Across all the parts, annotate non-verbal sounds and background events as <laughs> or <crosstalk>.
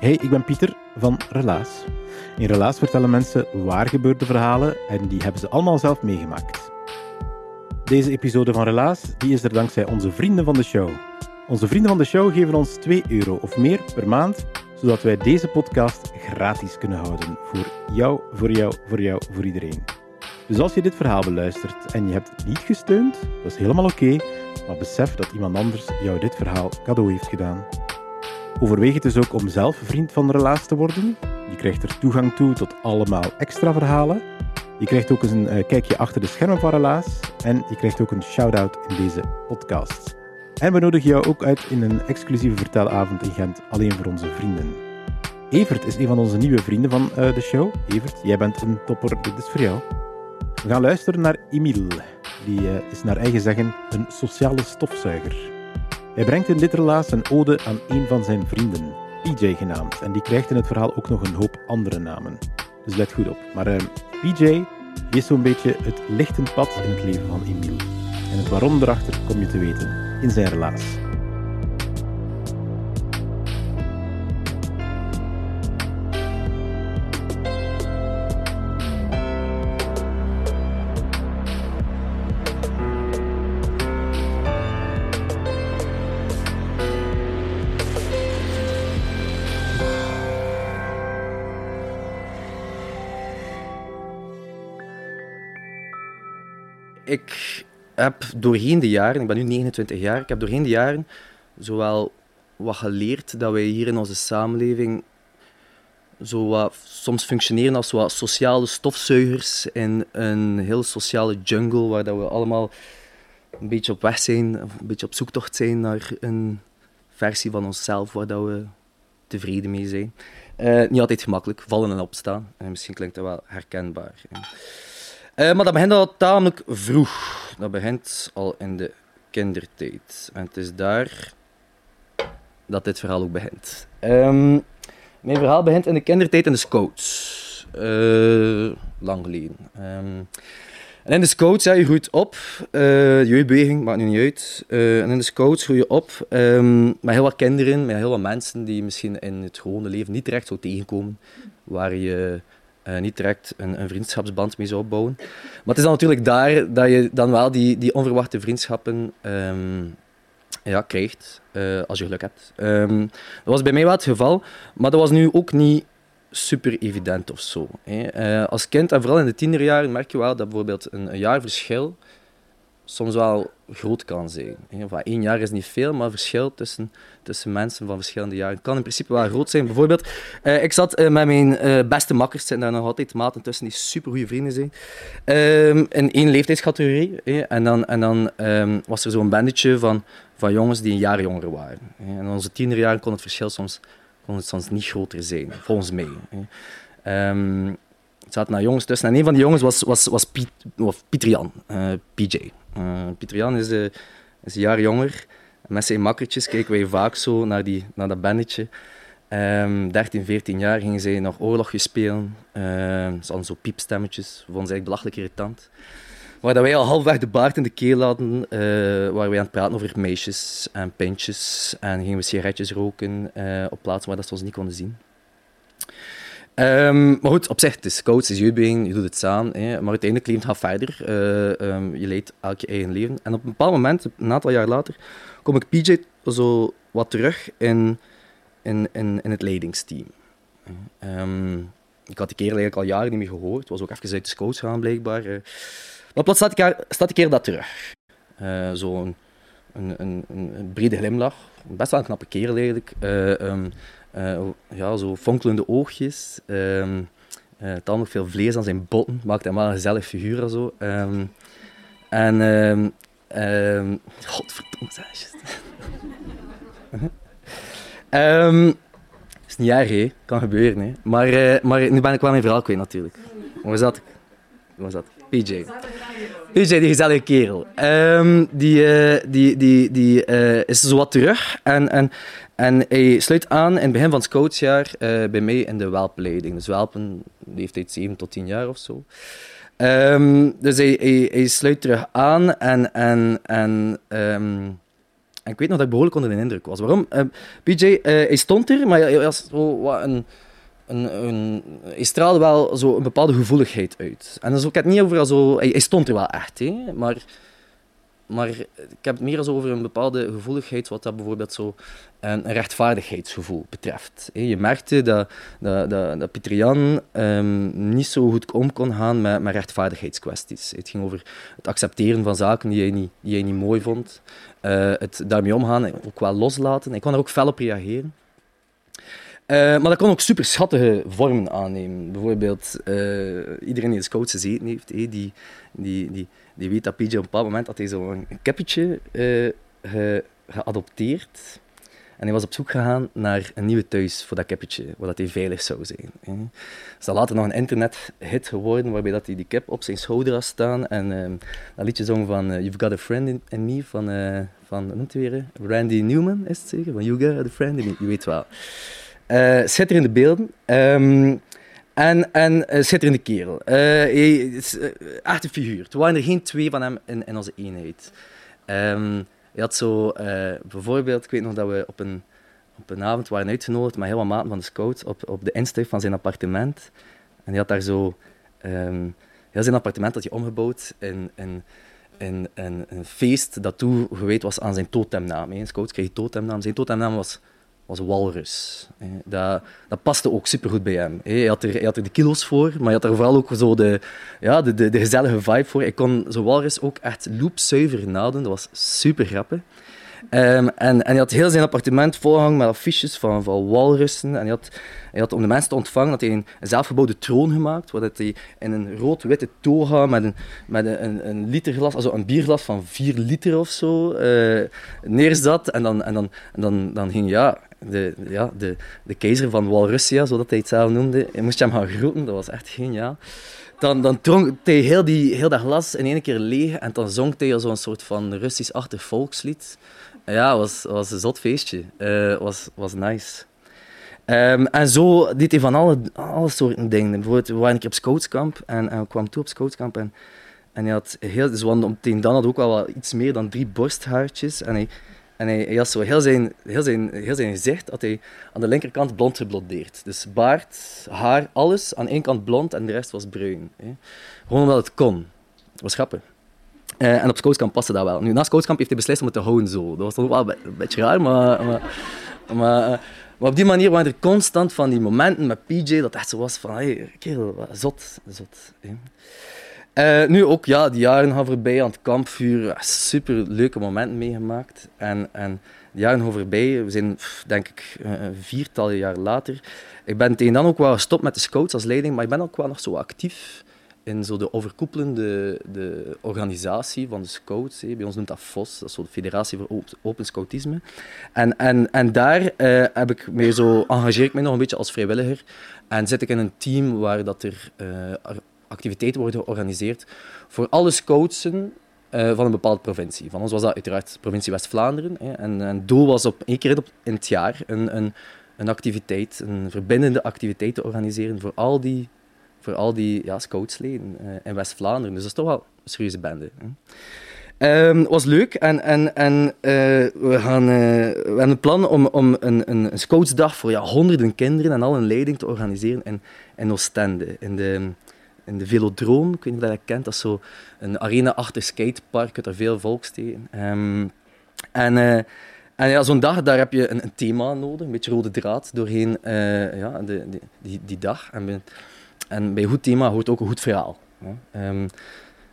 Hey, ik ben Pieter van Relaas. In Relaas vertellen mensen waar gebeurde verhalen en die hebben ze allemaal zelf meegemaakt. Deze episode van Relaas die is er dankzij onze vrienden van de show. Onze vrienden van de show geven ons 2 euro of meer per maand, zodat wij deze podcast gratis kunnen houden. Voor jou, voor jou, voor jou, voor iedereen. Dus als je dit verhaal beluistert en je hebt het niet gesteund, dat is helemaal oké, maar besef dat iemand anders jou dit verhaal cadeau heeft gedaan. Overweeg het dus ook om zelf vriend van de relaas te worden. Je krijgt er toegang toe tot allemaal extra verhalen. Je krijgt ook eens een eh, kijkje achter de schermen van Relaas. En je krijgt ook een shout-out in deze podcast. En we nodigen jou ook uit in een exclusieve vertelavond in Gent, alleen voor onze vrienden. Evert is een van onze nieuwe vrienden van eh, de show. Evert, jij bent een topper, dit is voor jou. We gaan luisteren naar Emile. Die eh, is naar eigen zeggen een sociale stofzuiger. Hij brengt in dit relaas een ode aan een van zijn vrienden, PJ genaamd, en die krijgt in het verhaal ook nog een hoop andere namen. Dus let goed op. Maar uh, PJ die is zo'n beetje het lichtend pad in het leven van Emile. En het waarom erachter kom je te weten in zijn relaas. Heb doorheen de jaren, ik ben nu 29 jaar, ik heb doorheen de jaren zowel wat geleerd dat wij hier in onze samenleving zo wat, soms functioneren als wat sociale stofzuigers in een heel sociale jungle waar dat we allemaal een beetje op weg zijn, een beetje op zoektocht zijn naar een versie van onszelf waar dat we tevreden mee zijn. Uh, niet altijd gemakkelijk, vallen en opstaan. En misschien klinkt dat wel herkenbaar. Uh, maar dat begint al tamelijk vroeg. Dat begint al in de kindertijd. En het is daar dat dit verhaal ook begint. Um, mijn verhaal begint in de kindertijd in de scouts. Uh, lang geleden. Um, en in de scouts, ja, je groeit op. Uh, jeugdbeweging, maakt nu niet uit. En in de scouts groei je op um, met heel wat kinderen, met heel wat mensen die misschien in het gewone leven niet direct zo tegenkomen. Waar je uh, niet direct een, een, vriendschapsband mee zou opbouwen. Maar het is dan natuurlijk daar dat je dan wel die, die onverwachte vriendschappen um, ja, krijgt, uh, als je geluk hebt. Um, dat was bij mij wel het geval, maar dat was nu ook niet super evident of zo. Hè. Uh, als kind, en vooral in de tienerjaren, merk je wel dat bijvoorbeeld een, een soms wel groot kan zijn. Één jaar is niet veel, maar verschil tussen, tussen mensen van verschillende jaren kan in principe wel groot zijn. Bijvoorbeeld, uh, ik zat uh, met mijn uh, beste makkers, zijn daar nog altijd maten tussen die super goede vrienden zijn, um, in één leeftijdscategorie. en dan, en dan um, was er zo'n bandetje van, van jongens die een jaar jonger waren. En in onze tienerjaren kon het verschil soms, kon het soms niet groter zijn, volgens mij. Um, er zaten jongens tussen en een van die jongens was, was, was Piet, of Pieter Jan, PJ. Uh, Pieter Jan is, uh, is een jaar jonger. Met zijn makkertjes kijken wij vaak zo naar, die, naar dat bandetje. Um, 13, 14 jaar gingen zij nog oorlogjes spelen. Uh, ze hadden zo piepstemmetjes. We vonden ze eigenlijk belachelijk irritant. Waar dat wij al halfweg de baard in de keel hadden, uh, waar wij aan het praten over meisjes en pintjes. En gingen we sigaretjes roken op plaatsen waar dat ze ons niet konden zien. Um, maar goed, op zich, het is coach, het is jeugdbeweging, je doet het samen. Hè. Maar uiteindelijk leeft gaat verder. Uh, um, je leidt elk je eigen leven. En op een bepaald moment, een aantal jaar later, kom ik PJ zo wat terug in, in, in, in het leidingsteam. Um, ik had die kerel eigenlijk al jaren niet meer gehoord. was ook even uit de scouts gaan, blijkbaar. Uh. Maar plots staat ik, staat ik keer dat terug. Uh, Zo'n een, een, een, brede glimlach. Best wel een knappe kerel eigenlijk. Ja, zo fonkelende oogjes. Um, dan nog veel vlees aan zijn botten. Maakt hem wel een gezellig figuur en zo. Um, en... Um, godverdomme, zeg um, <laughs> is niet erg, hè. Kan gebeuren, hè. Maar, uh, maar nu ben ik wel mijn verhaal kwijt, natuurlijk. Waar zat ik? Waar zat ik? PJ. PJ, die gezellige kerel. Um, die die, die, die is zo wat terug. En, en, en hij sluit aan in het begin van het scoutsjaar bij mij in de welpleiding. Dus welpen, leeftijd 7 tot 10 jaar of zo. Um, dus hij, hij, sluit terug aan en, en, en um, en ik weet nog dat ik behoorlijk onder de indruk was. Waarom? Uh, eh, PJ, eh, hij stond er, maar hij, zo wat een, een, straalde wel zo een bepaalde gevoeligheid uit. En dus, ik het niet over zo... Hij, hij stond er wel echt, hè, maar maar ik heb het meer eens over een bepaalde gevoeligheid, wat dat bijvoorbeeld zo een, rechtvaardigheidsgevoel betreft. Je merkte dat, dat, dat, dat Pieter Jan um, niet zo goed om kon gaan met, met rechtvaardigheidskwesties. Het ging over het accepteren van zaken die hij niet, die niet mooi vond. Uh, het daarmee omgaan, ook wel loslaten. Ik kon er ook fel op reageren. Uh, maar dat kon ook super schattige vormen aannemen. Bijvoorbeeld, uh, iedereen die de scouts gezeten heeft, die, die, die, die weet dat PJ op een bepaald moment had hij zo'n kippetje uh, ge, geadopteerd. En hij was op zoek gegaan naar een nieuwe thuis voor dat kippetje, waar dat hij veilig zou zijn. Hè. is dat later nog een internethit geworden, waarbij dat hij die kip op zijn schouder had staan. En um, dat liedje zong van uh, You've Got a Friend in, Me, van, uh, van noemt? Randy Newman is het zeker? Van Got a Friend in Me, je weet wel. Uh, schitterende beelden. Um, en, en uh, schitterende kerel. Uh, hij uh, echt een figuur. Er waren er geen twee van hem in, in onze eenheid. Um, hij had zo, bijvoorbeeld, ik weet nog dat we op een, op een avond waren uitgenodigd met heel wat maten van de scouts op, op de instuif van zijn appartement. En hij had daar zo... Um, heel zijn appartement had hij omgebouwd in, in, in, in, een feest dat toegewijd was aan zijn totemnaam. Een scouts kreeg totemnaam. Zijn totemnaam was was walrus. Dat, dat paste ook supergoed bij hem. Hij had, er, de kilo's voor, maar hij had er vooral ook zo de, ja, de, de, gezellige vibe voor. Ik kon zo'n walrus ook echt loopzuiver nadoen. Dat was super grappig. Um, en, en hij had heel zijn appartement volgehangen met affiches van, van walrussen. En hij had, hij had om de mensen te ontvangen had hij een, zelfgebouwde troon gemaakt, waar hij in een rood-witte toga met een, met een, een, literglas, also een bierglas van 4 liter of zo, uh, neerzat. En dan, en dan, dan, dan ging ja, de, ja, de, de keizer van Walrussia, zodat hij het zelf noemde, je moest hem gaan groeten, dat was echt geniaal. Dan, dan dronk hij heel, die, heel dat glas in één keer leeg en dan zong hij zo'n soort van Russisch-achtig volkslied. Ja, was, was een zot feestje. Uh, was, was nice. Um, en zo deed hij van alle, alle soorten dingen. Bijvoorbeeld, we waren een keer op scoutskamp en, en kwam toe op scoutskamp en, en hij had heel, dus want dan had ook wel iets meer dan drie borsthaartjes en hij en hij, had zo heel zijn, heel, zijn, heel zijn gezicht had hij aan de linkerkant blond geblondeerd. Dus baard, haar, alles aan één kant blond en de rest was bruin. Hè. Gewoon omdat het kon. Dat was grappig. Uh, en op scoutskamp paste dat wel. Nu, na scoutskamp heeft hij beslist om het te houden zo. Dat was toch wel een beetje raar, maar... maar, maar, eh, maar op die manier waren er constant van die momenten met PJ dat echt zo was van, hey, kerel, zot, zot. Uh, nu ook, ja, die jaren gaan voorbij aan het kampvuur. Super leuke momenten meegemaakt. En, en de jaren gaan voorbij. We zijn, denk ik, een viertal jaar later. Ik ben tegen dan ook wel gestopt met de scouts als leiding, maar ik ben ook wel nog zo actief in zo de overkoepelende de organisatie van de scouts. Bij ons noemt dat FOS, dat is zo de Federatie voor Open Scoutisme. En, en, en daar uh, heb ik mij zo, engageer ik mij nog een beetje als vrijwilliger. En zit ik in een team waar dat er activiteiten worden georganiseerd voor alle scoutsen uh, van een bepaalde provincie. Van ons was dat uiteraard provincie West-Vlaanderen. En, het doel was op één keer in het jaar een, een, een activiteit, een verbindende activiteit te organiseren voor al die, voor al die ja, scoutsleden uh, in West-Vlaanderen. Dus dat is toch wel een serieuze bende. Hè. Um, was leuk en, en, en uh, we, gaan, uh, we hebben een plan om, om een, een, scoutsdag voor ja, honderden kinderen en al een leiding te organiseren in, in Oostende. In de, in de Velodroom. Ik weet niet of je dat kent. Dat is zo een arena achter skatepark. Er veel tegen. Ehm, en, uh, en ja, zo'n dag, daar heb je een, een, thema nodig. Een beetje rode draad doorheen uh, ja, de, die, die dag. En bij, en bij een goed thema hoort ook een goed verhaal. Um,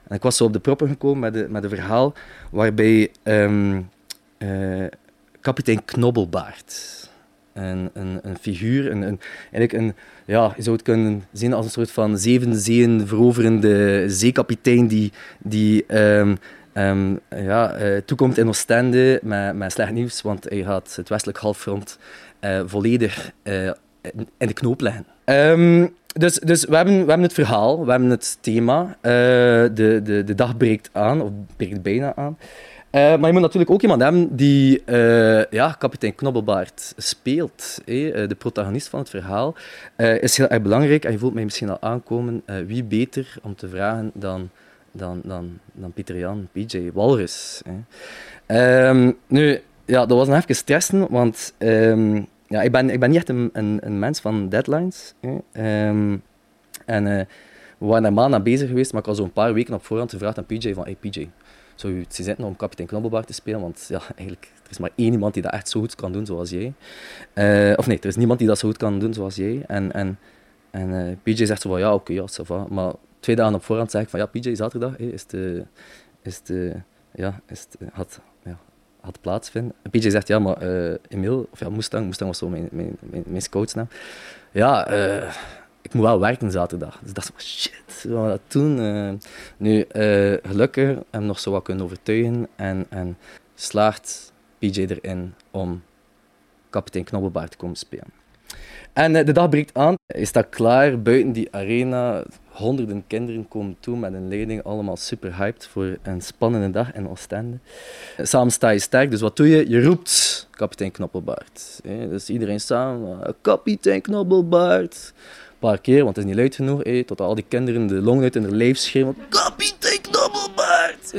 En ik was zo op de proppen gekomen met, de, met een verhaal waarbij ehm, eh, kapitein Knobbelbaard, een, een, een figuur, een, een, eigenlijk een, ja, je zou het kunnen zien als een soort van zeven zeeën veroverende zeekapitein die, die ehm, ehm, ja, eh, toekomt in Oostende met, met slecht nieuws, want hij gaat het westelijk halfrond uh, volledig uh, in de knoop leggen. Um, dus dus we, hebben, we hebben het verhaal, we hebben het thema. de, de, de dag breekt aan, of breekt bijna aan. Uh, maar je moet natuurlijk ook iemand hebben die uh, ja, kapitein Knobbelbaard speelt. Hey, de protagonist van het verhaal is heel erg belangrijk. En je voelt mij misschien al aankomen. wie beter om te vragen dan, dan, dan, dan Pieter Jan, PJ Walrus. Um, nu, ja, dat was nog even stressen, want um, ja, ik, ben, ik ben niet echt een, een, een mens van deadlines. Um, en we waren er maanden aan bezig geweest, maar ik had zo'n paar weken op voorhand gevraagd aan PJ van hey PJ, zou je zitten om kapitein Knobbelbaard te spelen? Want ja, eigenlijk, er is maar één iemand die dat echt zo goed kan doen zoals jij. Uh, of nee, er is niemand die dat zo goed kan doen zoals jij. En, en, en uh, PJ zegt zo van, ja, oké, okay, ja, va. Maar twee dagen op voorhand zeg ik van, ja, PJ, zaterdag is de... Is de ja, is had, ja, had plaatsvinden. En PJ zegt, ja, maar uh, Emil, of ja, Mustang, Mustang was zo mijn, mijn, mijn, mijn scoutsnaam. Ja, ik moet wel werken zaterdag. Dus dat is shit, wat we dat doen? Uh, nu, uh, gelukkig hem nog zo wat kunnen overtuigen en, en slaagt PJ erin om kapitein Knobbelbaard te komen spelen. En uh, de dag breekt aan, hij staat klaar buiten die arena. Honderden kinderen komen toe met een leiding, allemaal super hyped voor een spannende dag in Oostende. Samen sta je sterk, dus wat doe je? Je roept kapitein Knobbelbaard. Dus iedereen samen, kapitein Knobbelbaard paar keer, want het is niet luid genoeg, eh, tot al die kinderen de long uit in hun lijf schreeuwen. Kapitein Knobbelbaard!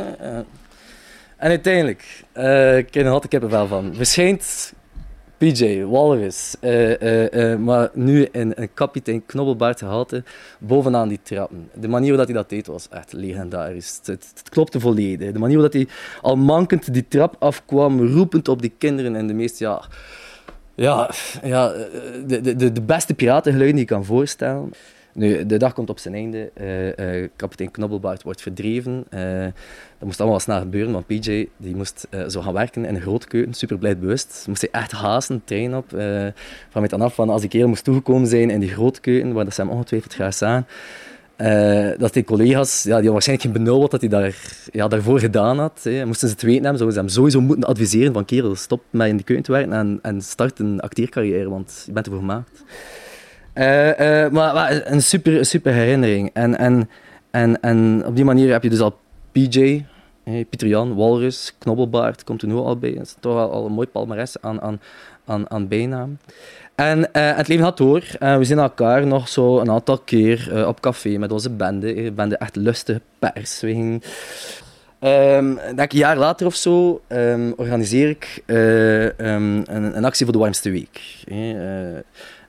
En uiteindelijk, uh, ik ken er kippenvel van, verschijnt PJ, Walrus, uh, uh, maar nu in een kapitein Knobbelbaard gehalte bovenaan die trappen. De manier waarop hij dat deed was echt legendarisch. Het, het, het klopte volledig. De manier waarop hij al mankend die trap afkwam, roepend op die kinderen en de meest, ja ja, ja de, de, de beste piratengeluiden die je kan voorstellen. Nu, de dag komt op zijn einde. Uh, uh, kapitein Knobbelbaard wordt verdreven. Uh, dat moest allemaal snel gebeuren, want PJ die moest zo gaan werken in een grootkeuken, super blij bewust. Moest hij echt haasten, trein op. van met dan af van als ik hier moest toegekomen zijn in die grootkeuken, waar dat ze hem ongetwijfeld graag zagen. Uh, dat die collega's, ja, die hadden waarschijnlijk geen benul wat hij daar, ja, daarvoor gedaan had. Hè. Moesten ze het weten hebben, zouden ze hem sowieso moeten adviseren van kerel, stop met in de keuken te werken en, en start een acteercarrière, want je bent ervoor gemaakt. Uh, uh, maar, een super, super herinnering. En, en, en, en op die manier heb je dus al PJ, Pieter Jan, Walrus, Knobbelbaard, komt er nu al bij. Dat is toch al, al een mooi palmares aan, aan, aan, aan bijnaam. En uh, het leven gaat door. Uh, we zien elkaar nog zo een aantal keer uh, op café met onze bende. De bende echt lustige pers. We gingen, denk een jaar later of zo um, organiseer ik um, een, een, actie voor de warmste week.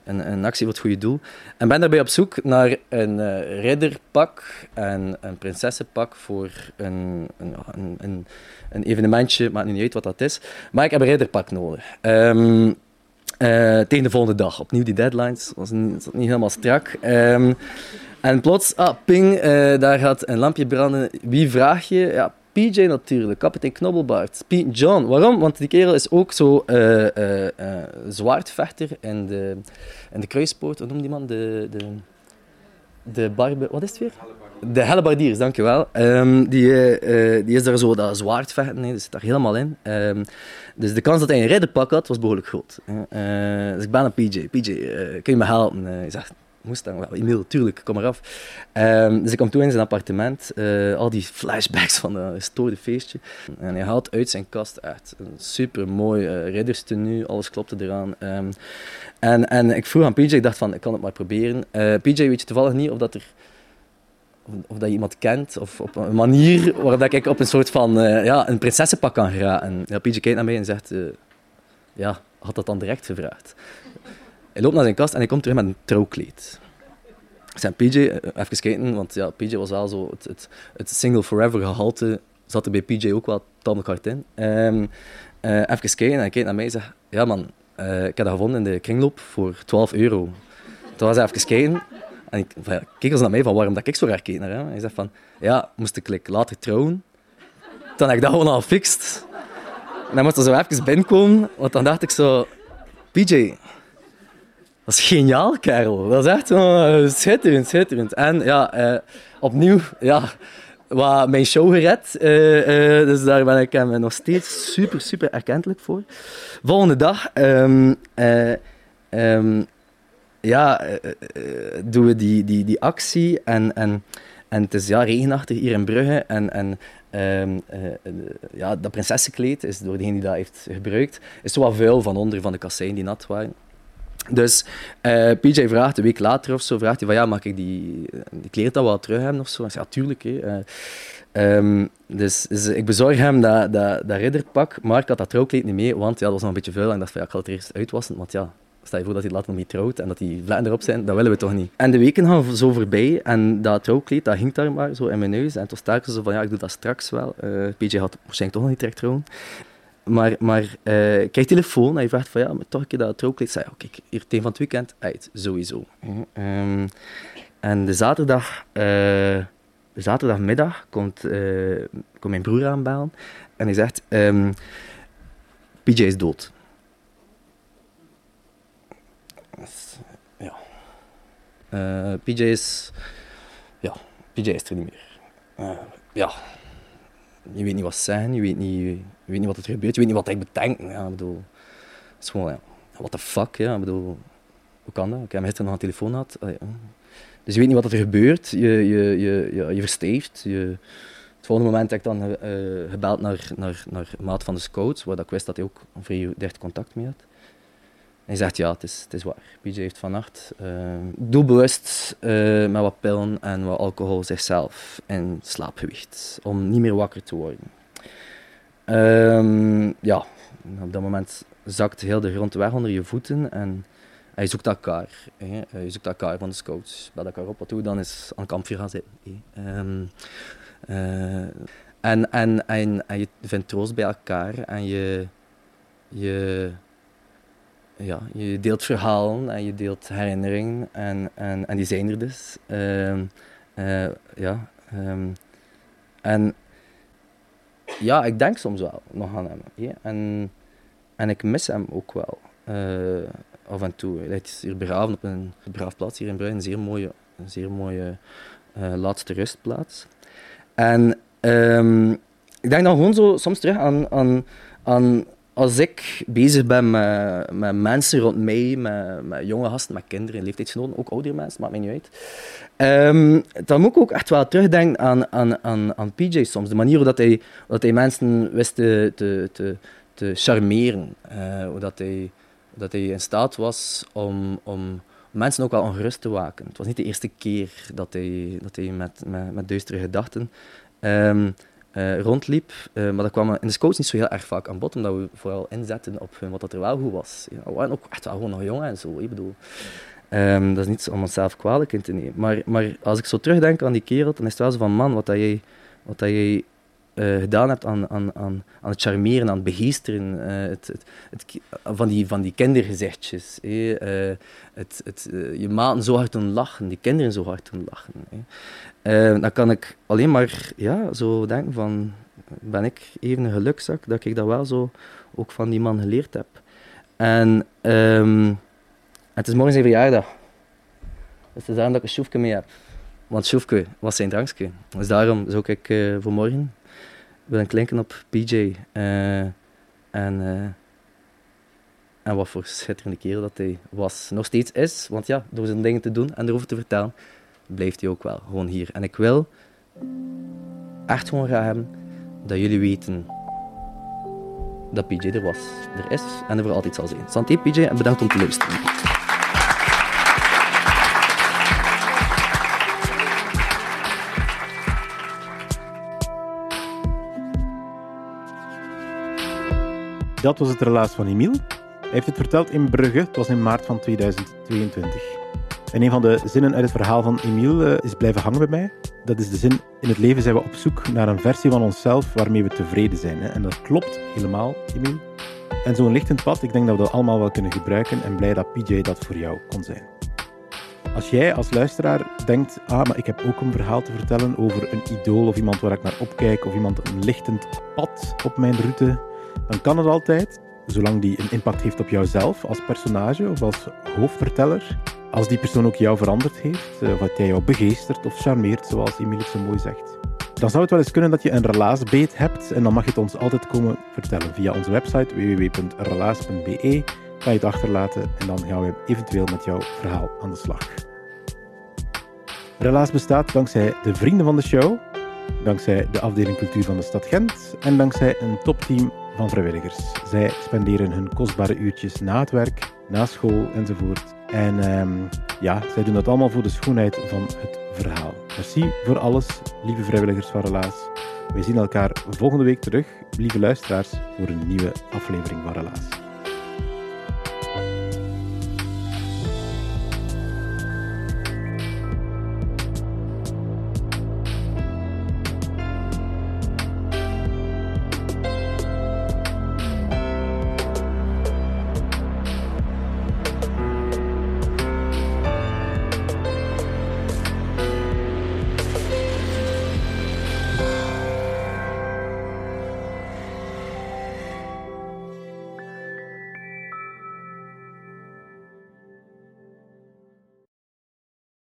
Een, een, actie voor het goede doel. En ben daarbij op zoek naar een ridderpak en een prinsessenpak voor een, een, een, een evenementje. Maakt niet uit wat dat is. Maar ik heb een ridderpak nodig. Uh, tegen de volgende dag. Opnieuw die deadlines. was niet, niet helemaal strak. Um, en plots, ah, ping, uh, daar gaat een lampje branden. Wie vraag je? Ja, PJ natuurlijk, kapitein Knobbelbaard. P. John. Waarom? Want die kerel is ook zo uh, zwaardvechter in de, in de kruispoort. Hoe noemt die man? De, de, de barbe... Wat is het weer? De hellebardiers, dankjewel. Um, die, uh, die is daar zo dat zwaard vechten, nee, dat zit daar helemaal in. Um, dus de kans dat hij een ridderpak had, was behoorlijk groot. Uh, dus ik ben een PJ. PJ, uh, kun je me helpen? Uh, hij zegt, moest dan wel, Emil, tuurlijk, kom maar af. Um, dus ik kom toe in zijn appartement, al die flashbacks van dat gestoorde feestje. En hij haalt uit zijn kast echt een super mooi ridderstenu, alles klopte eraan. en, en ik vroeg aan PJ, ik dacht van, ik kan het maar proberen. PJ, weet je toevallig niet of dat er of dat je iemand kent, of op een manier waarop ik op een soort van uh, ja, een prinsessenpak kan geraken. Ja, PJ kijkt naar mij en zegt, uh, ja, had dat dan direct gevraagd. Hij loopt naar zijn kast en hij komt terug met een trouwkleed. Ik zei, PJ, uh, even kijken, want ja, PJ was wel zo, het single forever gehalte zat er bij PJ ook wel tamelijk hard in. Um, even kijken en hij kijkt naar mij en zegt, ja man, ik heb dat gevonden in de kringloop voor 12 euro. Toen was hij even kijken En ik, van, keken ze naar mij van waarom dat ik zo raar keek naar hij zegt van, ja, moest ik like, later trouwen, dan heb ik dat gewoon al gefixt. En dan moest er zo even binnenkomen, want dan dacht ik zo, PJ, dat is geniaal, kerel. Dat is echt oh, schitterend, schitterend. En ja, eh, opnieuw, ja, wat mijn show gered. Uh, uh, dus daar ben ik hem nog steeds super, super erkentelijk voor. Volgende dag um, ja, doen we die, die, die actie. En, en, en het is ja, regenachtig hier in Brugge. En, en um, ja, dat prinsessenkleed is door degene die dat heeft gebruikt, is zo wat vuil van onder van de kasseien die nat waren. Dus uh, PJ vraagt een week later of zo, vraagt hij van ja, mag ik die, die kleren dan wel terug hebben of zo? Ja, tuurlijk. Hè. Uh, um, dus, dus, ik bezorg hem dat, dat, dat ridderpak, maar ik had dat trouwkleed niet mee, want ja, dat was nog een beetje vuil en ik dacht ik ga het eerst uitwassen, want ja, stel je voor dat hij later nog niet trouwt en dat die vlekken erop zijn, dat willen we toch niet. En de weken gaan zo voorbij en dat trouwkleed, dat hing daar maar zo in mijn neus en toen sta ik zo van ja, ik doe dat straks wel. Uh, PJ had waarschijnlijk toch nog niet direct trouwen. Maar, maar uh, krijg telefoon en je vraagt van ja, toch een keer dat trouwkleed. Zei, oké, okay, hier tegen van het weekend, uit, sowieso. Um, en de zaterdag, de zaterdagmiddag komt, uh, komt mijn broer aanbellen en hij zegt, um, PJ is dood. Uh, PJ is, ja, PJ is er niet meer. ja, je weet niet wat zijn, je weet niet, je weet niet wat er gebeurt, je weet niet wat hij bedenkt. Ja, ik bedoel, het is gewoon, ja, what the fuck, ja, ik bedoel, hoe kan dat? Ik heb gisteren nog een telefoon gehad. Dus je weet niet wat er gebeurt, je, je, je, je, je versteeft. Je, het volgende moment heb ik dan uh, gebeld naar, naar, naar maat van de scouts, waar ik wist dat hij ook een vrij contact mee had. Hij zegt, ja, het is, het is waar. PJ heeft vannacht uh, doelbewust uh, met wat pillen en wat alcohol zichzelf in slaap gewicht. Om niet meer wakker te worden. Um, ja, op dat moment zakt heel de grond weg onder je voeten en hij zoekt elkaar. Hè. Je zoekt elkaar van de scouts. Bel elkaar op. Wat doe dan? Is aan kampvuur gaan zitten. Um, en, en, en, en je vindt troost bij elkaar en je... je ja, je deelt verhalen en je deelt herinneringen en, en, en die zijn er dus. Uh, uh, ja, um, en ja, ik denk soms wel nog aan hem. En, en ik mis hem ook wel. Uh, af en toe. Hij is hier begraven op een begraafplaats hier in Bruin. Een zeer mooie, een zeer mooie laatste rustplaats. En um, ik denk dan gewoon zo soms terug aan, aan, aan als ik bezig ben met, mensen rond mij, met, jonge gasten, met kinderen, leeftijdsgenoten, ook oudere mensen, maakt mij niet uit. Um, dan moet ik ook echt wel terugdenken aan, aan, aan, aan PJ soms. De manier dat hij, dat hij mensen wist te, te, te, charmeren. Uh, hoe dat hij, dat hij in staat was om, om mensen ook wel ongerust te waken. Het was niet de eerste keer dat hij, dat hij met, met, duistere gedachten... Um, uh, rondliep. Uh, maar dat kwam in de scouts niet zo heel erg vaak aan bod, omdat we vooral inzetten op wat dat er wel goed was. Ja, we waren ook echt wel gewoon nog jong en zo. Ik bedoel, um, dat is niet om onszelf kwalijk in te nemen. Maar, maar als ik zo terugdenk aan die kerel, dan is het wel zo van, man, wat dat jij, wat dat jij gedaan hebt aan, aan, aan, aan het charmeren, aan het begeesteren, het, het, van, die, van die kindergezichtjes. het, het, je maten zo hard doen lachen, die kinderen zo hard doen lachen. Dan kan ik alleen maar ja, zo denken van, ben ik even een gelukzak dat ik dat wel zo ook van die man geleerd heb. En um, het is morgen zijn verjaardag. Dus het is daarom dat ik een schoefje mee heb. Want schoefje was zijn drankje. Dus daarom zou ik uh, voor morgen willen klinken op PJ. Uh, en, uh, en wat voor schitterende kerel dat hij was. Nog steeds is, want ja, door zijn dingen te doen en erover te vertellen, blijft hij ook wel gewoon hier. En ik wil echt gewoon graag hebben dat jullie weten dat PJ er was, er is en er voor altijd zal zijn. Santé PJ en bedankt om te luisteren. Dat was het relaas van Emiel. Hij heeft het verteld in Brugge, het was in maart van 2022. En een van de zinnen uit het verhaal van Emiel uh, is blijven hangen bij mij. Dat is de zin: In het leven zijn we op zoek naar een versie van onszelf waarmee we tevreden zijn. En dat klopt helemaal, Emiel. En zo'n lichtend pad, ik denk dat we dat allemaal wel kunnen gebruiken. En blij dat PJ dat voor jou kon zijn. Als jij als luisteraar denkt, ah, maar ik heb ook een verhaal te vertellen over een idool of iemand waar ik naar opkijk of iemand een lichtend pad op mijn route, dan kan het altijd, zolang die een impact heeft op jouzelf als personage of als hoofdverteller. Als die persoon ook jou veranderd heeft, eh, of dat jij jou begeestert of charmeert, zoals Emilie zo mooi zegt. Dan zou het wel eens kunnen dat je een relaasbeet hebt en dan mag je het ons altijd komen vertellen via onze website www.relaas.be. Kan je het achterlaten en dan gaan we eventueel met jouw verhaal aan de slag. Relaas bestaat dankzij de vrienden van de show, dankzij de afdeling cultuur van de stad Gent en dankzij een topteam van vrijwilligers. Zij spenderen hun kostbare uurtjes na het werk, na school enzovoort. En ehm, ja, zij doen dat allemaal voor de schoonheid van het verhaal. Merci voor alles, lieve vrijwilligers van Relaas. Wij zien elkaar volgende week terug, lieve luisteraars, voor een nieuwe aflevering van Relaas.